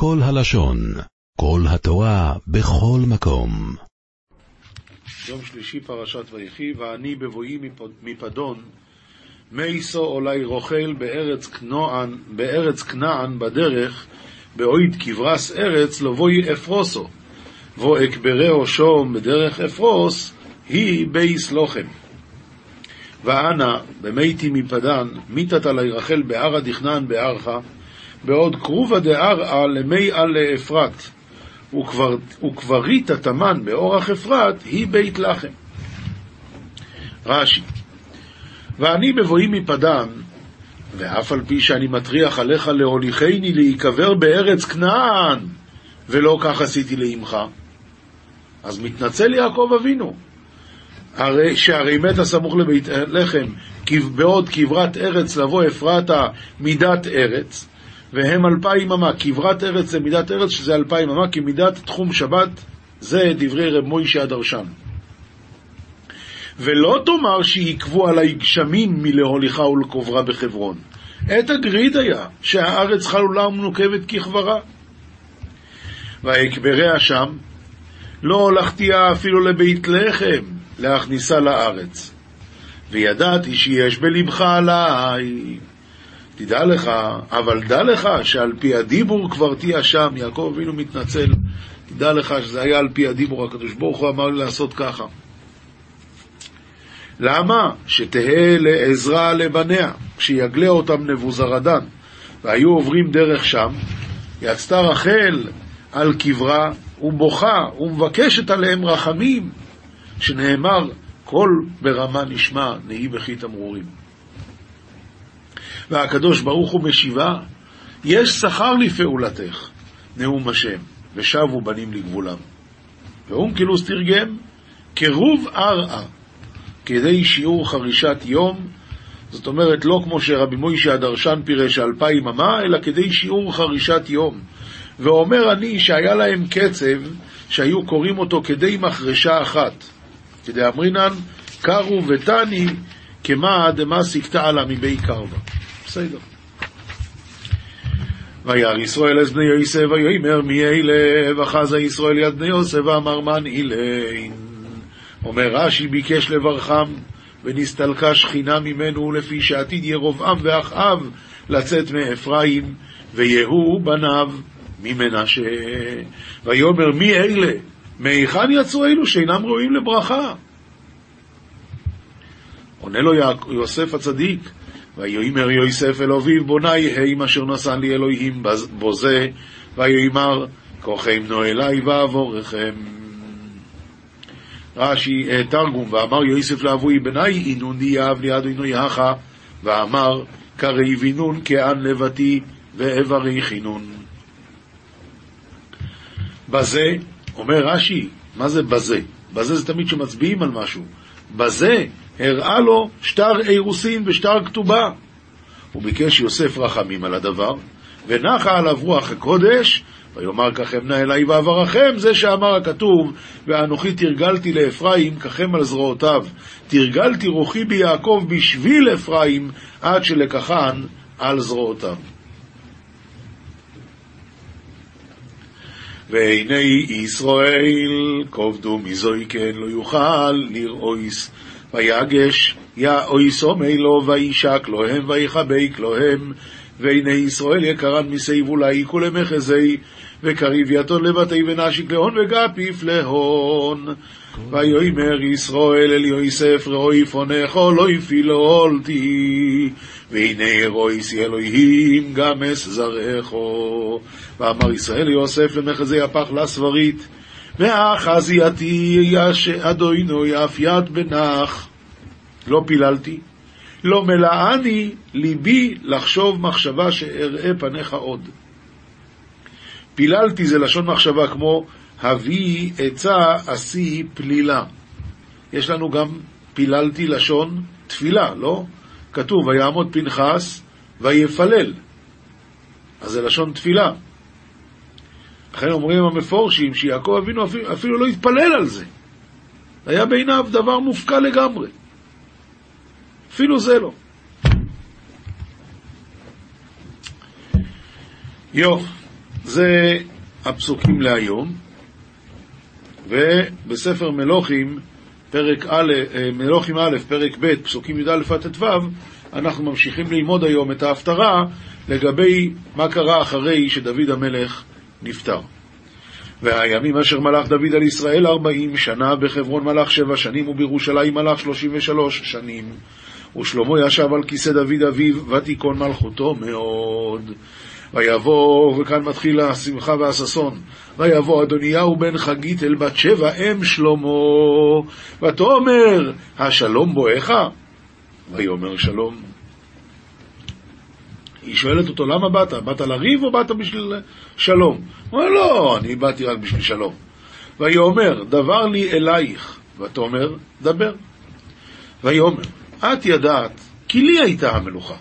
כל הלשון, כל התורה, בכל מקום. יום שלישי פרשת ויחי, ואני בבואי מפדון, מייסו עולי רוכל בארץ כנען, בארץ כנען בדרך, באויד כברס ארץ, לבואי אפרוסו, ואקברהו שום בדרך אפרוס, היא בייס לוחם. ואנה, במיתי מפדן, מיתת עלי רחל בערא דכנן בערכה, בעוד קרובה דערעה למי על לאפרת, וכברית התמן באורח אפרת, היא בית לחם. רש"י ואני בבואי מפדן, ואף על פי שאני מטריח עליך להוליכני להיקבר בארץ כנען, ולא כך עשיתי לאמך, אז מתנצל יעקב אבינו, הרי, שהרי מת הסמוך לבית לחם, בעוד כברת ארץ לבוא אפרתה מידת ארץ, והם אלפיים אמה, כברת ארץ זה מידת ארץ שזה אלפיים אמה, כי מידת תחום שבת זה דברי רב מוישה הדרשן. ולא תאמר שיקבו עלי גשמים מלהוליכה ולקוברה בחברון. את הגריד היה שהארץ חלולה ומנוקבת ככברה. ויקבריה שם, לא הולכתיה אפילו לבית לחם להכניסה לארץ. וידעתי שיש בלבך עליי. תדע לך, אבל דע לך שעל פי הדיבור כבר תהיה שם, יעקב אבינו מתנצל, תדע לך שזה היה על פי הדיבור, הקדוש ברוך הוא אמר לי לעשות ככה. למה? שתהא לעזרה לבניה, כשיגלה אותם נבוזרדן, והיו עוברים דרך שם, יצתה רחל על קברה ובוכה ומבקשת עליהם רחמים, שנאמר, קול ברמה נשמע, נהי בכי תמרורים. והקדוש ברוך הוא משיבה, יש שכר לפעולתך, נאום השם, ושבו בנים לגבולם. ואונקלוס תרגם, קירוב ערעה, כדי שיעור חרישת יום, זאת אומרת, לא כמו שרבי מוישה הדרשן פירש אלפיים אמה, אלא כדי שיעור חרישת יום. ואומר אני שהיה להם קצב שהיו קוראים אותו כדי מחרשה אחת. כדי אמרינן, קרו ותני כמה דמה סיכתה לה מבי קרבה. בסדר. וירא ישראל אז בני יוסף ויאמר מי אלה וחזה ישראל יד בני יוסף ואמר מן אילין. אומר רש"י ביקש לברכם ונסתלקה שכינה ממנו לפי שעתיד ירבעם ואחאב לצאת מאפרים ויהוא בניו ממנשה. ויאמר מי אלה? מהיכן יצאו אלו שאינם ראויים לברכה? עונה לו יוסף הצדיק, ויאמר יוסף אל אביו בוני הם אשר נשא לי אלוהים בוזה, ויאמר כוחם נו אלי ואבורכם. רש"י תרגום, ואמר יוסף לאבוי בני אינון דיאב ליד עינו יחה, ואמר קרי וינון כאן לבתי ואיברי חינון. בזה, אומר רש"י, מה זה בזה? בזה זה תמיד שמצביעים על משהו. בזה הראה לו שטר אירוסין ושטר כתובה. הוא ביקש יוסף רחמים על הדבר, ונחה עליו רוח הקודש, ויאמר ככם נא אלי ואברכם, זה שאמר הכתוב, ואנוכי תרגלתי לאפרים ככם על זרועותיו, תרגלתי רוחי ביעקב בשביל אפרים, עד שלקחן על זרועותיו. והנה ישראל כובדו מזויקן לא יוכל לראויס ויגש יאויס אומילו וישק להם ויחבק להם והנה ישראל יקרן מסייבו לאיקו למחזי וקריב יתון לבתי ונשיק להון וגפיף להון. ויאמר ישראל אל יוסף ראוי פונךו לא יפילולתי והנה רויסי אלוהים גם אס זרעךו ואמר ישראל ליוסף למחזי הפח לסברית ואחזייתי יש אדוינו יד בנח לא פיללתי לא מלאני ליבי לחשוב מחשבה שאראה פניך עוד. פיללתי זה לשון מחשבה כמו הביא עצה עשי פלילה. יש לנו גם פיללתי לשון תפילה, לא? כתוב ויעמוד פנחס ויפלל. אז זה לשון תפילה. לכן אומרים המפורשים שיעקב אבינו אפילו, אפילו לא התפלל על זה. היה בעיניו דבר מופקע לגמרי. אפילו זה לא. יו, זה הפסוקים להיום, ובספר מלוכים, פרק א', אה, מלוכים א', פרק ב', פסוקים י"א עד ט"ו, אנחנו ממשיכים ללמוד היום את ההפטרה לגבי מה קרה אחרי שדוד המלך נפטר. והימים אשר מלך דוד על ישראל ארבעים שנה, בחברון מלך שבע שנים, ובירושלים מלך שלושים ושלוש שנים. ושלמה ישב על כיסא דוד אביו, ותיכון מלכותו מאוד. ויבוא, וכאן מתחיל השמחה והששון, ויבוא אדוניהו בן חגית אל בת שבע אם שלמה, ותאמר, השלום בואך? ויאמר שלום. היא שואלת אותו, למה באת? באת לריב או באת בשביל שלום? הוא אומר, לא, אני באתי רק בשביל שלום. ויאמר, דבר לי אלייך, ותאמר, דבר. ויאמר, את ידעת, כי לי הייתה המלוכה,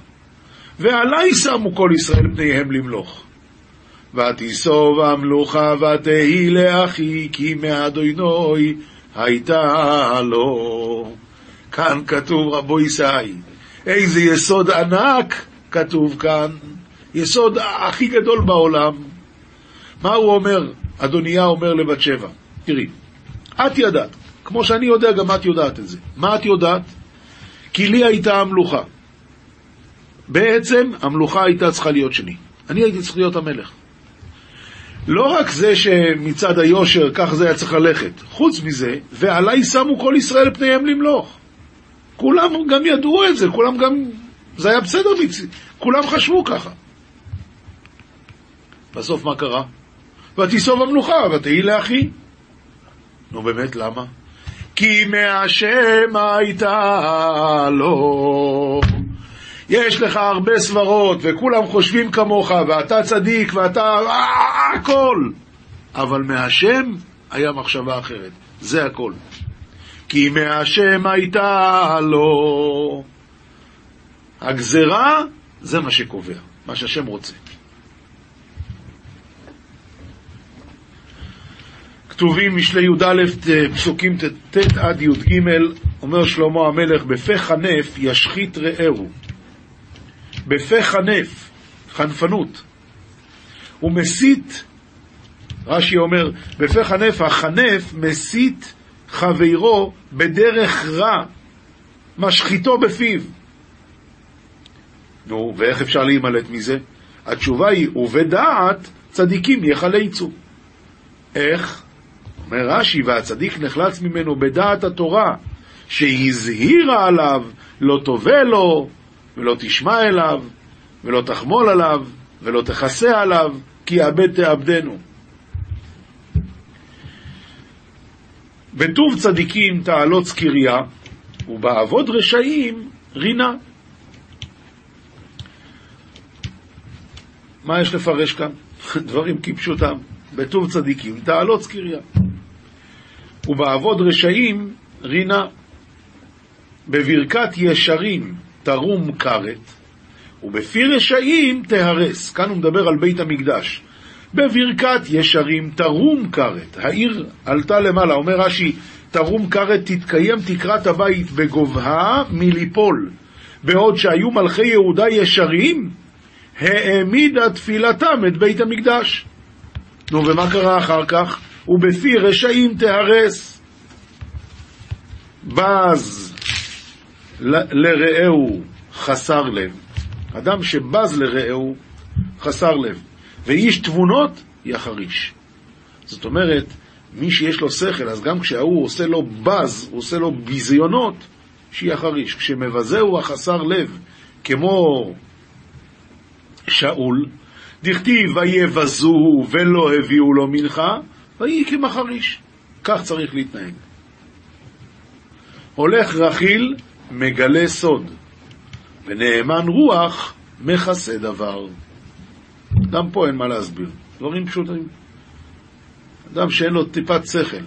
ועלי שמו כל ישראל פניהם למלוך. ותיסוב המלוכה ותהי לאחי, כי מאדוני הייתה לו. כאן כתוב רבו ישי, איזה יסוד ענק כתוב כאן, יסוד הכי גדול בעולם. מה הוא אומר? אדוניה אומר לבת שבע, תראי, את ידעת, כמו שאני יודע, גם את יודעת את זה. מה את יודעת? כי לי הייתה המלוכה. בעצם המלוכה הייתה צריכה להיות שלי. אני הייתי צריך להיות המלך. לא רק זה שמצד היושר כך זה היה צריך ללכת, חוץ מזה, ועליי שמו כל ישראל פניהם למלוך. כולם גם ידעו את זה, כולם גם... זה היה בסדר, כולם חשבו ככה. בסוף מה קרה? ותיסוב המלוכה, ותהי לאחי. נו באמת, למה? כי מהשם הייתה לו. יש לך הרבה סברות, וכולם חושבים כמוך, ואתה צדיק, ואתה... אה, הכל. אבל מהשם היה מחשבה אחרת. זה הכל. כי מהשם הייתה לו. הגזרה זה מה שקובע, מה שהשם רוצה. כתובים משלי י"א פסוקים ט' עד י"ג, אומר שלמה המלך, בפה חנף ישחית רעהו. בפה חנף, חנפנות. הוא מסית, רש"י אומר, בפה חנף, החנף מסית חברו בדרך רע, משחיתו בפיו. נו, ואיך אפשר להימלט מזה? התשובה היא, ובדעת צדיקים יחלצו. איך? אומר רש"י, והצדיק נחלץ ממנו בדעת התורה, שהזהירה עליו, לא תובע לו, ולא תשמע אליו, ולא תחמול עליו, ולא תכסה עליו, כי יאבד תאבדנו. בטוב צדיקים תעלות קריה, ובעבוד רשעים רינה. מה יש לפרש כאן? דברים כפשוטם. בטוב צדיקים תעלות קריה. ובעבוד רשעים רינה. בברכת ישרים תרום כרת, ובפי רשעים תהרס. כאן הוא מדבר על בית המקדש. בברכת ישרים תרום כרת. העיר עלתה למעלה, אומר רש"י, תרום כרת תתקיים תקרת הבית בגובהה מליפול. בעוד שהיו מלכי יהודה ישרים, העמידה תפילתם את בית המקדש. נו, ומה קרה אחר כך? ובפי רשעים תהרס. בז לרעהו חסר לב. אדם שבז לרעהו חסר לב. ואיש תבונות יחריש. זאת אומרת, מי שיש לו שכל, אז גם כשההוא עושה לו בז, הוא עושה לו ביזיונות, שיחריש. כשמבזהו החסר לב, כמו שאול, דכתיב ויבזוהו ולא הביאו לו מנחה, ויהי כמחריש. כך צריך להתנהג. הולך רכיל, מגלה סוד, ונאמן רוח, מכסה דבר. גם פה אין מה להסביר, דברים פשוטים. אדם שאין לו טיפת שכל,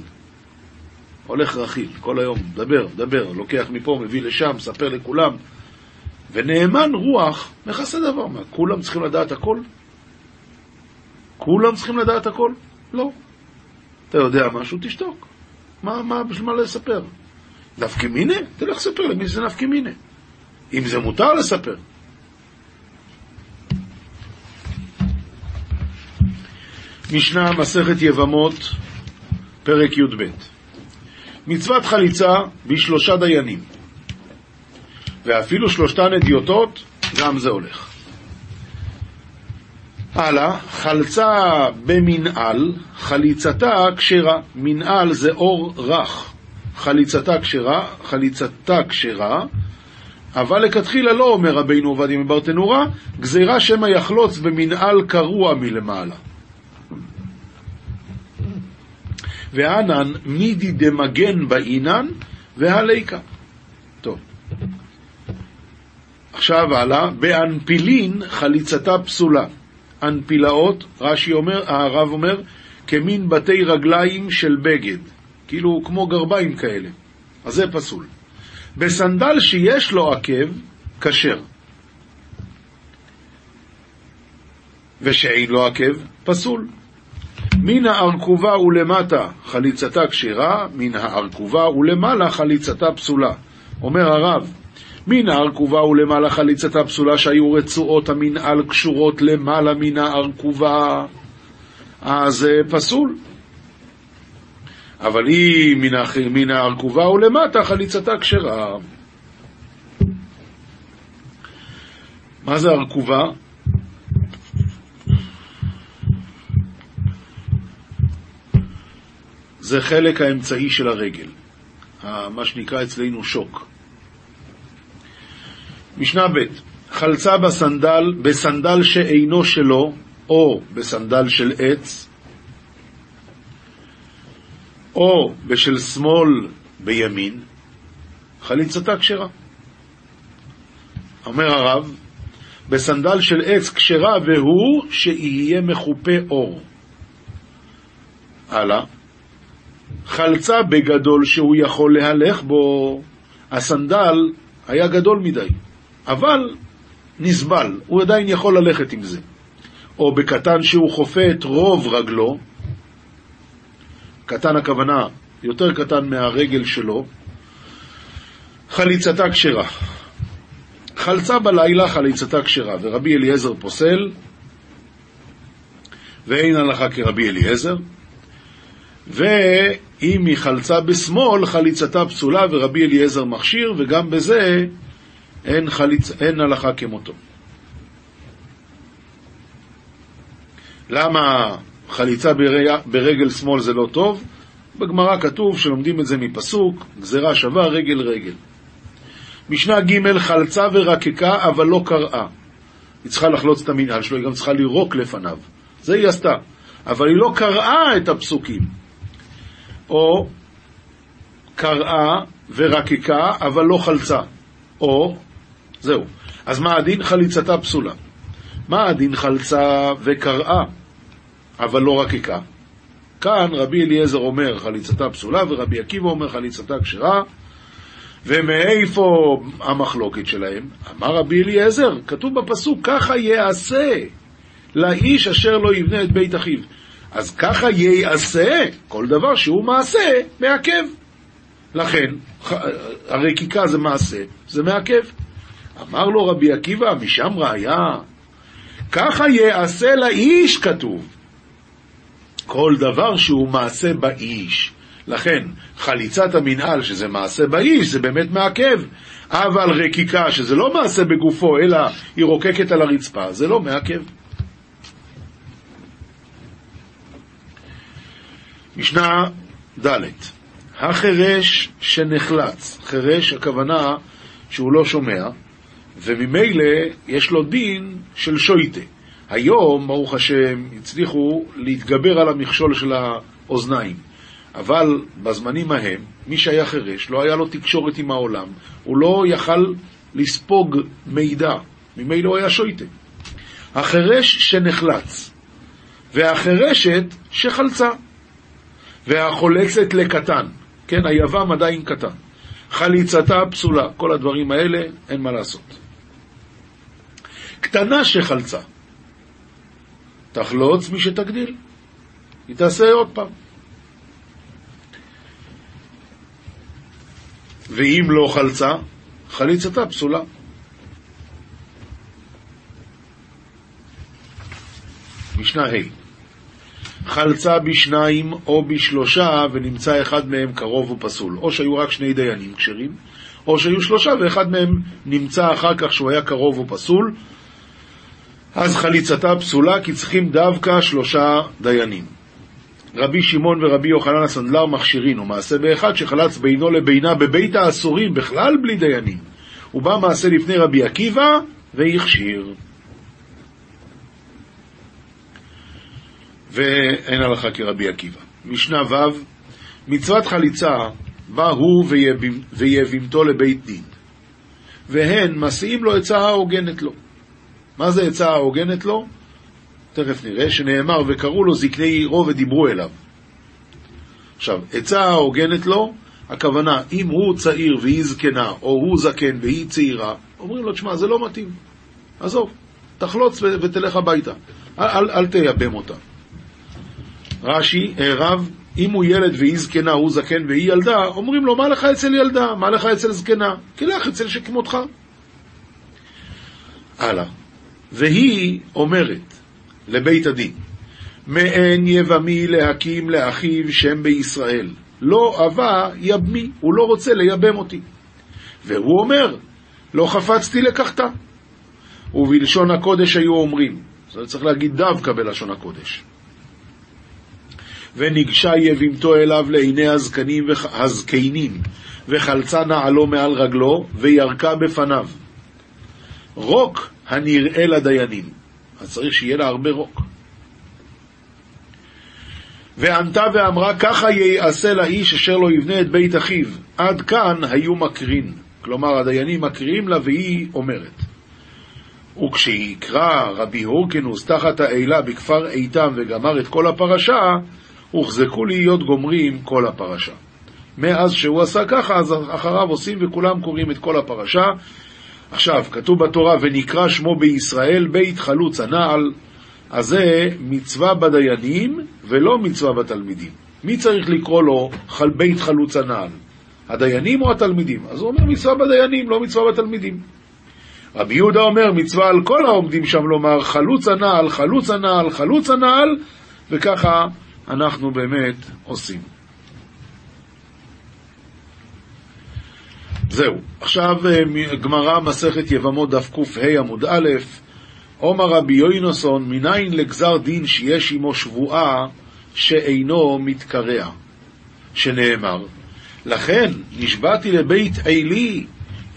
הולך רכיל כל היום, מדבר, מדבר, לוקח מפה, מביא לשם, מספר לכולם, ונאמן רוח, מכסה דבר. מה, כולם צריכים לדעת הכל? כולם צריכים לדעת הכל? לא. אתה יודע משהו, תשתוק. מה, מה, בשביל מה לספר? נפקא מיני? תלך לספר למי זה נפקא מיני. אם זה מותר לספר. משנה מסכת יבמות, פרק י"ב. מצוות חליצה בשלושה דיינים, ואפילו שלושתן אדיוטות, גם זה הולך. הלאה, חלצה במנעל, חליצתה כשרה. מנעל זה אור רך. חליצתה כשרה, חליצתה כשרה, אבל לכתחילה לא אומר רבינו עובדיה מברטנורה, גזירה שמא יחלוץ במנעל קרוע מלמעלה. ואנן מידי דמגן באינן והליקה. טוב. עכשיו הלאה, באנפילין חליצתה פסולה. אנפילאות, רש"י אומר, הרב אומר, כמין בתי רגליים של בגד, כאילו כמו גרביים כאלה. אז זה פסול. בסנדל שיש לו עקב, כשר. ושאין לו עקב, פסול. מן הארכובה ולמטה חליצתה כשרה, מן הארכובה ולמעלה חליצתה פסולה. אומר הרב, מן הארכובה ולמעלה חליצתה פסולה שהיו רצועות המנעל קשורות למעלה מן הארכובה, אז פסול. אבל היא מן הארכובה ולמטה חליצתה כשרה. מה זה ארכובה? זה חלק האמצעי של הרגל, מה שנקרא אצלנו שוק. משנה ב' חלצה בסנדל, בסנדל שאינו שלו, או בסנדל של עץ, או בשל שמאל בימין, חליצתה כשרה. אומר הרב, בסנדל של עץ כשרה והוא שיהיה מחופה אור. הלאה. חלצה בגדול שהוא יכול להלך בו, הסנדל היה גדול מדי, אבל נסבל, הוא עדיין יכול ללכת עם זה. או בקטן שהוא חופה את רוב רגלו, קטן הכוונה יותר קטן מהרגל שלו, חליצתה כשרה. חלצה בלילה חליצתה כשרה, ורבי אליעזר פוסל, ואין הלכה כרבי אליעזר, ואם היא חלצה בשמאל, חליצתה פסולה, ורבי אליעזר מכשיר, וגם בזה אין, חליצ... אין הלכה כמותו. למה חליצה ברגל שמאל זה לא טוב? בגמרא כתוב שלומדים את זה מפסוק, גזירה שווה רגל רגל. משנה ג' חלצה ורקקה אבל לא קראה. היא צריכה לחלוץ את המנהל שלו, היא גם צריכה לירוק לפניו. זה היא עשתה. אבל היא לא קראה את הפסוקים. או קראה ורקקה אבל לא חלצה. או, זהו. אז מה הדין? חליצתה פסולה. מה הדין חלצה וקראה אבל לא רקקה? כאן רבי אליעזר אומר חליצתה פסולה ורבי עקיבא אומר חליצתה כשרה ומאיפה המחלוקת שלהם? אמר רבי אליעזר, כתוב בפסוק ככה יעשה לאיש אשר לא יבנה את בית אחיו אז ככה ייעשה כל דבר שהוא מעשה מעכב לכן הרקיקה זה מעשה, זה מעכב אמר לו רבי עקיבא, משם ראיה ככה יעשה לאיש כתוב כל דבר שהוא מעשה באיש. לכן, חליצת המנהל, שזה מעשה באיש, זה באמת מעכב. אבל רקיקה, שזה לא מעשה בגופו, אלא היא רוקקת על הרצפה, זה לא מעכב. משנה ד' החרש שנחלץ, חרש הכוונה שהוא לא שומע, וממילא יש לו דין של שויטה. היום, ברוך השם, הצליחו להתגבר על המכשול של האוזניים. אבל בזמנים ההם, מי שהיה חירש, לא היה לו תקשורת עם העולם, הוא לא יכל לספוג מידע, ממילא הוא היה שויטה. החירש שנחלץ, והחירשת שחלצה, והחולצת לקטן, כן, היבם עדיין קטן. חליצתה פסולה, כל הדברים האלה, אין מה לעשות. קטנה שחלצה, תחלוץ מי שתגדיל. היא תעשה עוד פעם. ואם לא חלצה, חליצתה פסולה. משנה ה' חלצה בשניים או בשלושה ונמצא אחד מהם קרוב ופסול. או שהיו רק שני דיינים כשרים, או שהיו שלושה ואחד מהם נמצא אחר כך שהוא היה קרוב ופסול, אז חליצתה פסולה כי צריכים דווקא שלושה דיינים. רבי שמעון ורבי יוחנן הסנדלר מכשירין, ומעשה באחד שחלץ בינו לבינה בבית האסורים, בכלל בלי דיינים. הוא בא מעשה לפני רבי עקיבא והכשיר. ואין הלכה כרבי עקיבא. משנה ו' מצוות חליצה בא הוא ויבימתו לבית דין, והן מסיעים לו עצה ההוגנת לו. מה זה עצה ההוגנת לו? תכף נראה, שנאמר וקראו לו זקני עירו ודיברו אליו. עכשיו, עצה ההוגנת לו, הכוונה, אם הוא צעיר והיא זקנה, או הוא זקן והיא צעירה, אומרים לו, תשמע, זה לא מתאים. עזוב, תחלוץ ותלך הביתה. אל, אל, אל תייבם אותה. רש"י, אה, רב, אם הוא ילד והיא זקנה, הוא זקן והיא ילדה, אומרים לו, מה לך אצל ילדה? מה לך אצל זקנה? כי לך אצל שכמותך. הלאה. והיא אומרת לבית הדין, מעין יבמי להקים לאחיו שם בישראל, לא אבה יבמי, הוא לא רוצה לייבם אותי. והוא אומר, לא חפצתי לקחתה. ובלשון הקודש היו אומרים, זה צריך להגיד דווקא בלשון הקודש. וניגשה יבימתו אליו לעיני הזקנים והזקנים, וחלצה נעלו מעל רגלו, וירקה בפניו. רוק הנראה לדיינים. אז צריך שיהיה לה הרבה רוק. וענתה ואמרה, ככה ייעשה לאיש אשר לא יבנה את בית אחיו. עד כאן היו מקרין. כלומר, הדיינים מקריאים לה והיא אומרת. וכשיקרא רבי הורקנוס תחת האלה בכפר איתם וגמר את כל הפרשה, הוחזקו להיות גומרים כל הפרשה. מאז שהוא עשה ככה, אז אחריו עושים וכולם קוראים את כל הפרשה. עכשיו, כתוב בתורה, ונקרא שמו בישראל בית חלוץ הנעל, אז זה מצווה בדיינים ולא מצווה בתלמידים. מי צריך לקרוא לו בית חלוץ הנעל? הדיינים או התלמידים? אז הוא אומר מצווה בדיינים, לא מצווה בתלמידים. רבי יהודה אומר מצווה על כל העומדים שם לומר חלוץ הנעל, חלוץ הנעל, חלוץ הנעל, וככה אנחנו באמת עושים. זהו. עכשיו אה, גמרא מסכת יבמות דף קה עמוד א', עומר רבי יוינוסון, מניין לגזר דין שיש עמו שבועה שאינו מתקרע, שנאמר, לכן נשבעתי לבית עלי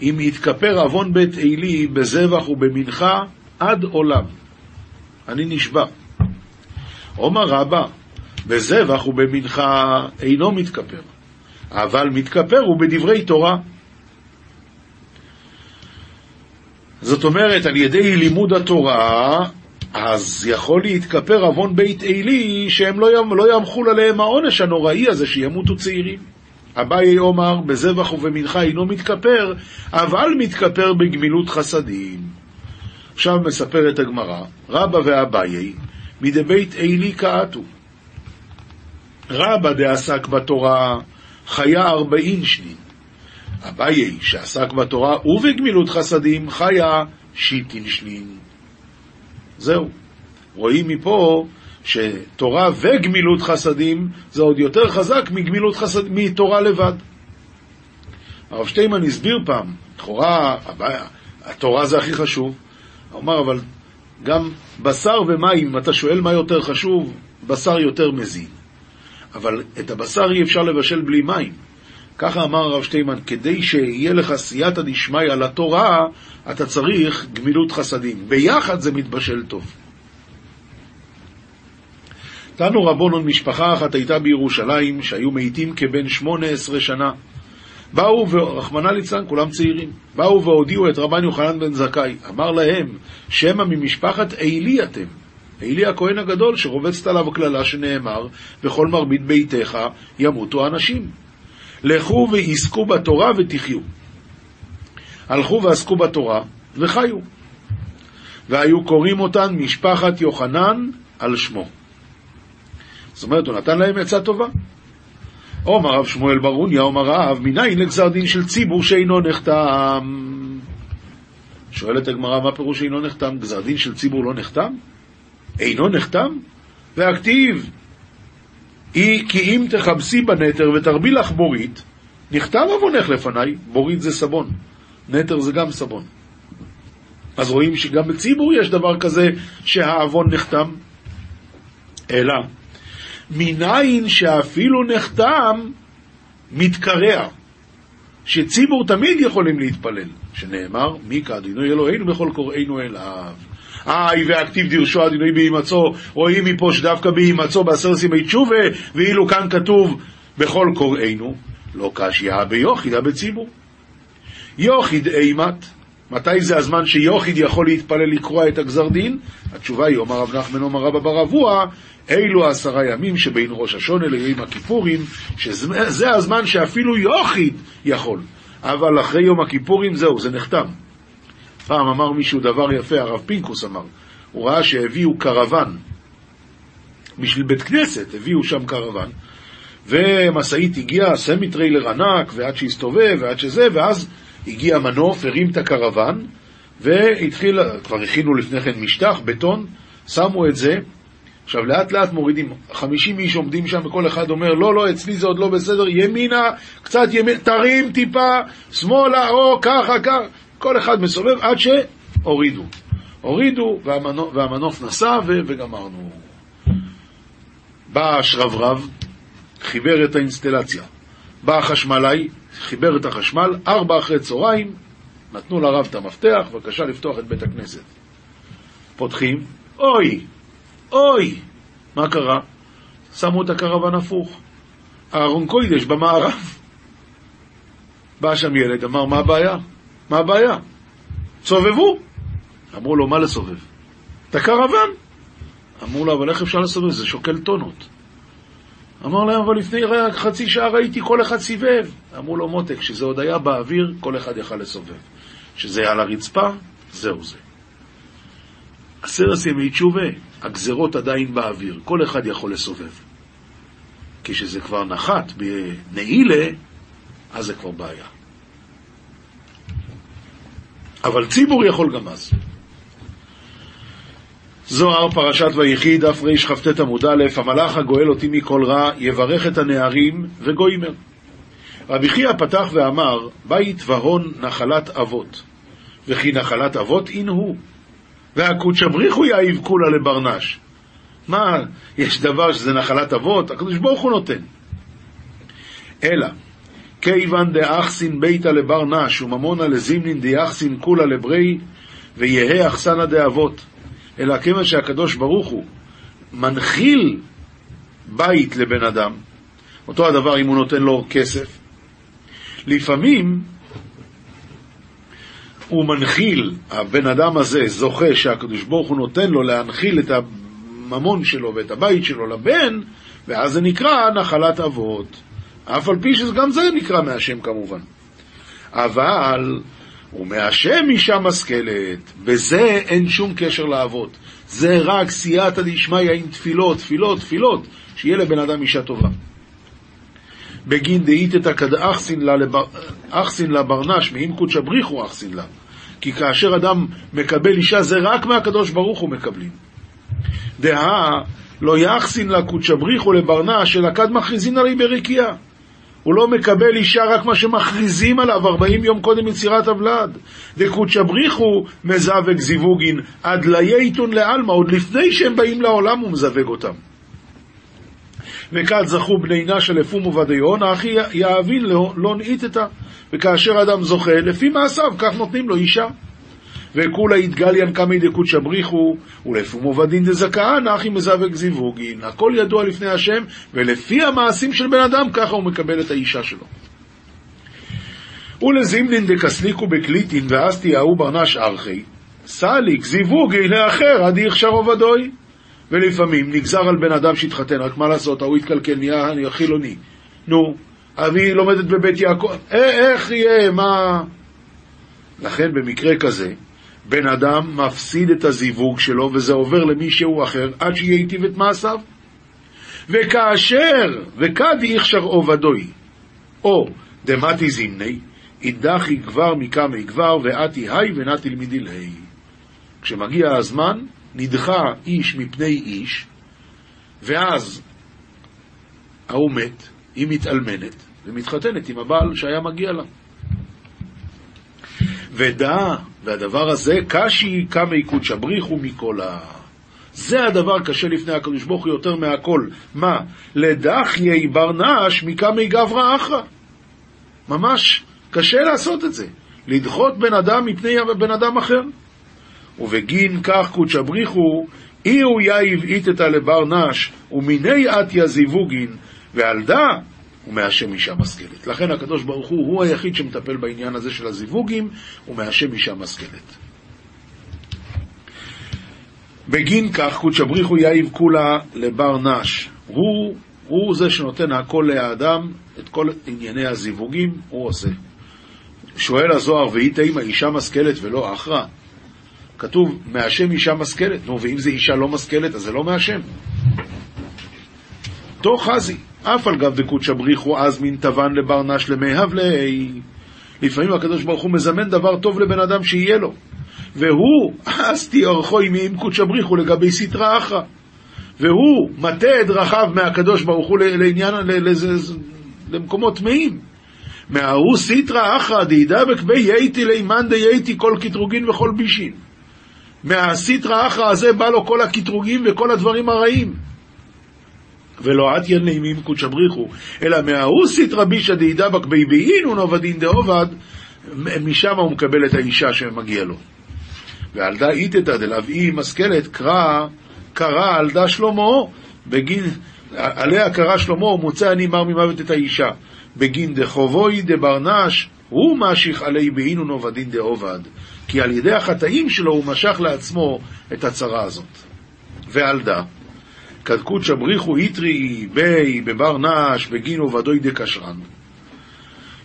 אם יתכפר עוון בית עלי בזבח ובמנחה עד עולם. אני נשבע. עומר רבה, בזבח ובמנחה אינו מתכפר, אבל מתכפר הוא בדברי תורה. זאת אומרת, על ידי לימוד התורה, אז יכול להתכפר עוון בית עלי, שהם לא, לא ימחול עליהם העונש הנוראי הזה, שימותו צעירים. אביי אומר, בזבח ובמנחה אינו מתכפר, אבל מתכפר בגמילות חסדים. עכשיו מספרת הגמרא, רבא ואביי, מדבית עלי קעתו. רבא דעסק בתורה חיה ארבעין שנין. אביי, שעסק בתורה ובגמילות חסדים, חיה שיטין שנין. זהו. רואים מפה שתורה וגמילות חסדים זה עוד יותר חזק מגמילות חסד, מתורה לבד. הרב שטיימן הסביר פעם, לכאורה התורה זה הכי חשוב. הוא אמר, אבל גם בשר ומים, אם אתה שואל מה יותר חשוב, בשר יותר מזין. אבל את הבשר אי אפשר לבשל בלי מים. ככה אמר הרב שטיימן, כדי שיהיה לך סייעתא דשמיא לתורה, אתה צריך גמילות חסדים. ביחד זה מתבשל טוב. תנו רבונון, משפחה אחת הייתה בירושלים, שהיו מתים כבן שמונה עשרה שנה. באו, ורחמנא ליצלן, כולם צעירים, באו והודיעו את רבן יוחנן בן זכאי. אמר להם, שמא ממשפחת עלי אתם. עלי הכהן הגדול, שרובצת עליו קללה שנאמר, בכל מרבית ביתך ימותו אנשים. לכו ועסקו בתורה ותחיו. הלכו ועסקו בתורה וחיו. והיו קוראים אותן משפחת יוחנן על שמו. זאת אומרת, הוא נתן להם עצה טובה. אומר רב שמואל ברוניה, אומר רב, מניין לגזר דין של ציבור שאינו נחתם? שואלת הגמרא, מה פירוש שאינו נחתם? גזר דין של ציבור לא נחתם? אינו נחתם? והכתיב, היא כי אם תכבסי בנתר ותרבי לך בורית, נכתב עוונך לפניי, בורית זה סבון, נתר זה גם סבון. אז רואים שגם בציבור יש דבר כזה שהעוון נחתם. אלא, מניין שאפילו נחתם, מתקרע. שציבור תמיד יכולים להתפלל, שנאמר, מי כאדינוי אלוהינו בכל קוראינו אליו. איי והכתיב דירשו אדינוי בהימצאו, רואים מפה שדווקא בהימצאו בעשר סימי תשובה, ואילו כאן כתוב בכל קוראינו, לא קשיא ביוחיד, בציבור. יוחיד אימת, מתי זה הזמן שיחיד יכול להתפלל לקרוע את הגזר דין? התשובה היא, אומר רב נחמן אומר רבה בר אבוה, אלו עשרה ימים שבין ראש השנה ליום הכיפורים, שזה הזמן שאפילו יחיד יכול. אבל אחרי יום הכיפורים זהו, זה נחתם. פעם אמר מישהו דבר יפה, הרב פינקוס אמר, הוא ראה שהביאו קרוון. בשביל בית כנסת, הביאו שם קרוון, ומשאית הגיעה, סמי טריילר ענק, ועד שהסתובב, ועד שזה, ואז הגיע מנוף, הרים את הקרוון, והתחיל, כבר הכינו לפני כן משטח, בטון, שמו את זה, עכשיו לאט לאט מורידים, 50 איש עומדים שם וכל אחד אומר לא, לא, אצלי זה עוד לא בסדר, ימינה, קצת ימינה, תרים טיפה, שמאלה, או ככה, ככה, כל אחד מסובב עד שהורידו. הורידו והמנוף, והמנוף נסע ו, וגמרנו. בא השרברב, חיבר את האינסטלציה. בא החשמלאי, חיבר את החשמל, ארבע אחרי צהריים, נתנו לרב את המפתח, בבקשה לפתוח את בית הכנסת. פותחים, אוי, אוי! מה קרה? שמו את הקרוון הפוך. אהרון קוידש במערב. בא שם ילד, אמר, מה הבעיה? מה הבעיה? סובבו. אמרו לו, מה לסובב? את הקרוון. אמרו לו, אבל איך אפשר לסובב? זה שוקל טונות. אמר להם, אבל לפני רק חצי שעה ראיתי כל אחד סיבב. אמרו לו, מותק, כשזה עוד היה באוויר, כל אחד יכל לסובב. כשזה היה על הרצפה, זהו זה. עשרת ימי תשובה, הגזרות עדיין באוויר, כל אחד יכול לסובב. כשזה כבר נחת בנעילה, אז זה כבר בעיה. אבל ציבור יכול גם אז. זוהר, פרשת ויחי, דף רכ"ט עמוד א', המלאך הגואל אותי מכל רע, יברך את הנערים וגוימר. רבי חייא פתח ואמר, בית והון נחלת אבות, וכי נחלת אבות אין הוא. והקודשא בריחו יאיב כולה לברנש. מה, יש דבר שזה נחלת אבות? הקדוש ברוך הוא נותן. אלא, כיוון דאחסין ביתא לברנש וממונה לזימנין דאחסין כולה לברי ויהא אחסנה דאבות. אלא כיוון שהקדוש ברוך הוא מנחיל בית לבן אדם, אותו הדבר אם הוא נותן לו כסף. לפעמים הוא מנחיל, הבן אדם הזה זוכה שהקדוש ברוך הוא נותן לו להנחיל את הממון שלו ואת הבית שלו לבן, ואז זה נקרא נחלת אבות. אף על פי שגם זה נקרא מהשם כמובן. אבל ומהשם אישה משכלת, בזה אין שום קשר לאבות. זה רק סייעתא דשמיא עם תפילות, תפילות, תפילות, שיהיה לבן אדם אישה טובה. בגין דאיתתא כדאחסין לה ברנש, מאם קודשא בריחו אחסין לה. כי כאשר אדם מקבל אישה, זה רק מהקדוש ברוך הוא מקבלים. דהה לא יחסין לה קודשא בריחו לברנש, אלא כד מכריזין עלי ברקיעה. הוא לא מקבל אישה רק מה שמכריזים עליו 40 יום קודם יצירת הוולד. דקודשא בריחו מזווק זיווגין עד לייתון לעלמא, עוד לפני שהם באים לעולם הוא מזווג אותם. וכד זכו בני נשה לפום ובדיון, אחי יאבין לא, לא נאיתתא. וכאשר אדם זוכה, לפי מעשיו, כך נותנים לו אישה. וכולה יתגליין קמי דקודשא בריחו, ולפום ובדין דזכאן, אחי מזווק זיווגין. הכל ידוע לפני השם, ולפי המעשים של בן אדם, ככה הוא מקבל את האישה שלו. ולזימנין דקסליקו בקליטין, ואז תיאהו ברנש ארכי, סליק זיווגי לאחר עד יכשר עובדוי. ולפעמים נגזר על בן אדם שהתחתן, רק מה לעשות, ההוא התקלקל, נהיה חילוני. נו, אבי לומדת בבית יעקב, איך יהיה, מה... לכן במקרה כזה, בן אדם מפסיד את הזיווג שלו וזה עובר למישהו אחר עד שייטיב את מעשיו. וכאשר, וכד יכשר עובדוי, או דמתי זימני, אידחי כבר מקמי כבר, ואתי היי ונתי למדילי. כשמגיע הזמן, נדחה איש מפני איש, ואז ההוא מת, היא מתאלמנת, ומתחתנת עם הבעל שהיה מגיע לה. ודע, והדבר הזה, קשי קמי קודשא בריחו מכל ה... זה הדבר קשה לפני הקדוש ברוך הוא יותר מהכל. מה? לדחיי ברנש מקמי גברא אחרא. ממש קשה לעשות את זה. לדחות בן אדם מפני בן אדם אחר. ובגין כך קודשא בריחו, אי הוא יאיב איתתא לבר נש, ומיני עטיה זיווגין, ועל דא ומהשם אישה משכלת. לכן הקדוש ברוך הוא הוא היחיד שמטפל בעניין הזה של הזיווגים, ומהשם אישה משכלת. בגין כך קודשא בריחו יאיב כולה לבר נש. הוא, הוא זה שנותן הכל לאדם, את כל ענייני הזיווגים, הוא עושה. שואל הזוהר, והיא תימא אישה משכלת ולא אחרא? כתוב, מהשם אישה משכלת. נו, ואם זה אישה לא משכלת, אז זה לא מהשם. תוך חזי, אף על גב דקודשא בריחו אז מן תבן לבר נש למאהב ליה. לפעמים הקדוש ברוך הוא מזמן דבר טוב לבן אדם שיהיה לו. והוא, אז תיארכו עמי עם קודשא בריחו לגבי סטרא אחרא. והוא מטה את דרכיו מהקדוש ברוך הוא לעניין, למקומות טמאים. מההוא סיטרא אחרא דהידבק בי יייתי לימן דייתי כל קטרוגין וכל בישין. מהסיטרא אחרא הזה בא לו כל הקטרוגים וכל הדברים הרעים. ולא אתיין ליה מן קודשא בריך הוא, אלא מההוא סטרא בישא דאתדבק ביה באינון עובדין דעבד, משם הוא מקבל את האישה שמגיע לו. ועל דא אתתא דלאו איהי משכלת קרא, קרא על דא שלמה, בגין, עלה קרא שלמה, מוצא אני מר ממות את האישה. בגין דחובוי דבר נש, הוא משיך עליה באינון עובדין דעבד, כי על ידי החטאים שלו הוא משך לעצמו את הצרה הזאת. ועל דה, קדקוד בריחו איתרי בי בברנש בגין עובדוי דקשרן.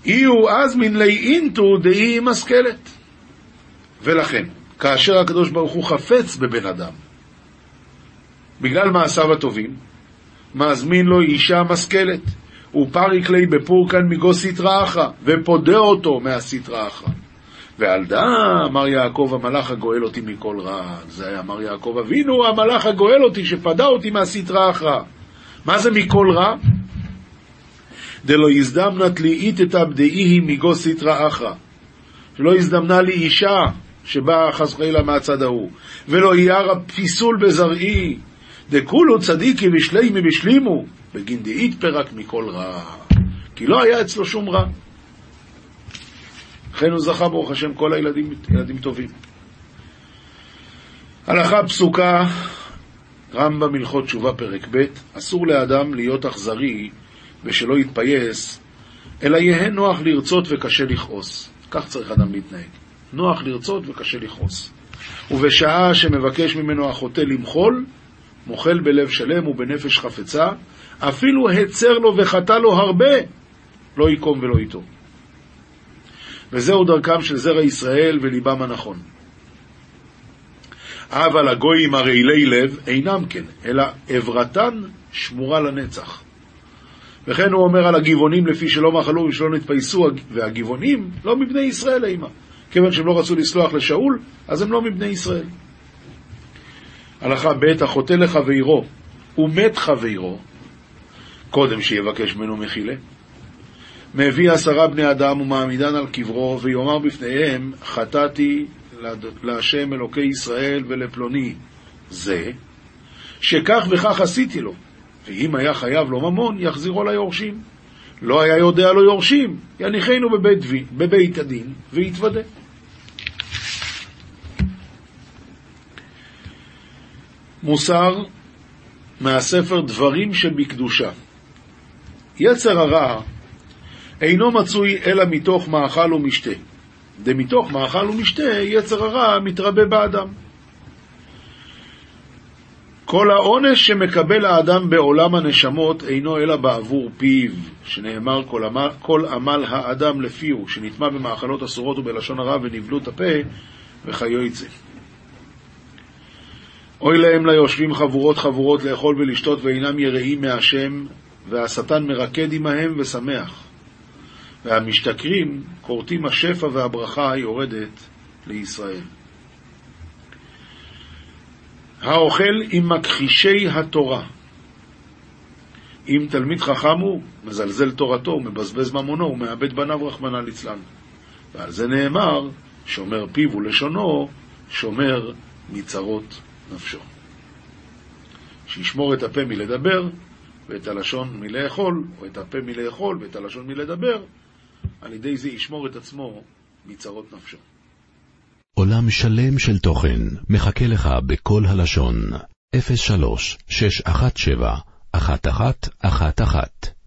אי-הוא אז מן לי אינטו דאי משכלת. ולכן, כאשר הקדוש ברוך הוא חפץ בבן אדם, בגלל מעשיו הטובים, מזמין לו אישה משכלת. ופריק לי בפורקן מגו סטרא אחרא, ופודה אותו מהסטרא אחרא. ועל דא אמר יעקב המלאך הגואל אותי מכל רע. זה היה אמר יעקב אבינו המלאך הגואל אותי שפדה אותי מהסטרא אחרא. מה זה מכל רע? דלא הזדמנת לי איתתא בדאיהי מגו סטרא אחרא. שלא הזדמנה לי אישה שבאה חס וחלילה מהצד ההוא. ולא ירא פיסול בזרעי. דכולו צדיקי ושלימי בשלימו. בגין דאית פרק מכל רע, כי לא היה אצלו שום רע. לכן הוא זכה ברוך השם כל הילדים ילדים טובים. הלכה פסוקה, רמב"ם הלכות תשובה פרק ב', אסור לאדם להיות אכזרי ושלא יתפייס, אלא יהא נוח לרצות וקשה לכעוס. כך צריך אדם להתנהג. נוח לרצות וקשה לכעוס. ובשעה שמבקש ממנו החוטא למחול, מוחל בלב שלם ובנפש חפצה, אפילו הצר לו וחטא לו הרבה, לא יקום ולא ייטור. וזהו דרכם של זרע ישראל וליבם הנכון. אבל הגויים הרעילי לב אינם כן, אלא עברתן שמורה לנצח. וכן הוא אומר על הגבעונים לפי שלא מחלו ושלא נתפייסו, והגבעונים לא מבני ישראל אימה. כיוון שהם לא רצו לסלוח לשאול, אז הם לא מבני ישראל. הלכה ב' החוטא לחברו ומת חברו, קודם שיבקש ממנו מחילה. מביא עשרה בני אדם ומעמידן על קברו, ויאמר בפניהם, חטאתי להשם אלוקי ישראל ולפלוני זה, שכך וכך עשיתי לו, ואם היה חייב לו ממון, יחזירו ליורשים. לא היה יודע לו יורשים, יניחנו בבית, בבית הדין ויתוודה. מוסר מהספר דברים שבקדושה. יצר הרע אינו מצוי אלא מתוך מאכל ומשתה. דמתוך מאכל ומשתה יצר הרע מתרבה באדם. כל העונש שמקבל האדם בעולם הנשמות אינו אלא בעבור פיו, שנאמר כל עמל, כל עמל האדם לפיו, שנטמע במאכלות אסורות ובלשון הרע ונבלות הפה, וכיוצא. אוי להם ליושבים חבורות חבורות לאכול ולשתות ואינם יראים מהשם, והשטן מרקד עמהם ושמח. והמשתכרים כורתים השפע והברכה היורדת לישראל. האוכל עם מכחישי התורה. אם תלמיד חכם הוא, מזלזל תורתו, הוא מבזבז ממונו, הוא מאבד בניו רחמנא ליצלן. ועל זה נאמר, שומר פיו ולשונו, שומר מצרות נפשו. שישמור את הפה מלדבר, ואת הלשון מלאכול, או את הפה מלאכול ואת הלשון מלדבר, על ידי זה ישמור את עצמו מצרות נפשו. עולם שלם של תוכן מחכה לך בכל הלשון, 03 617 1111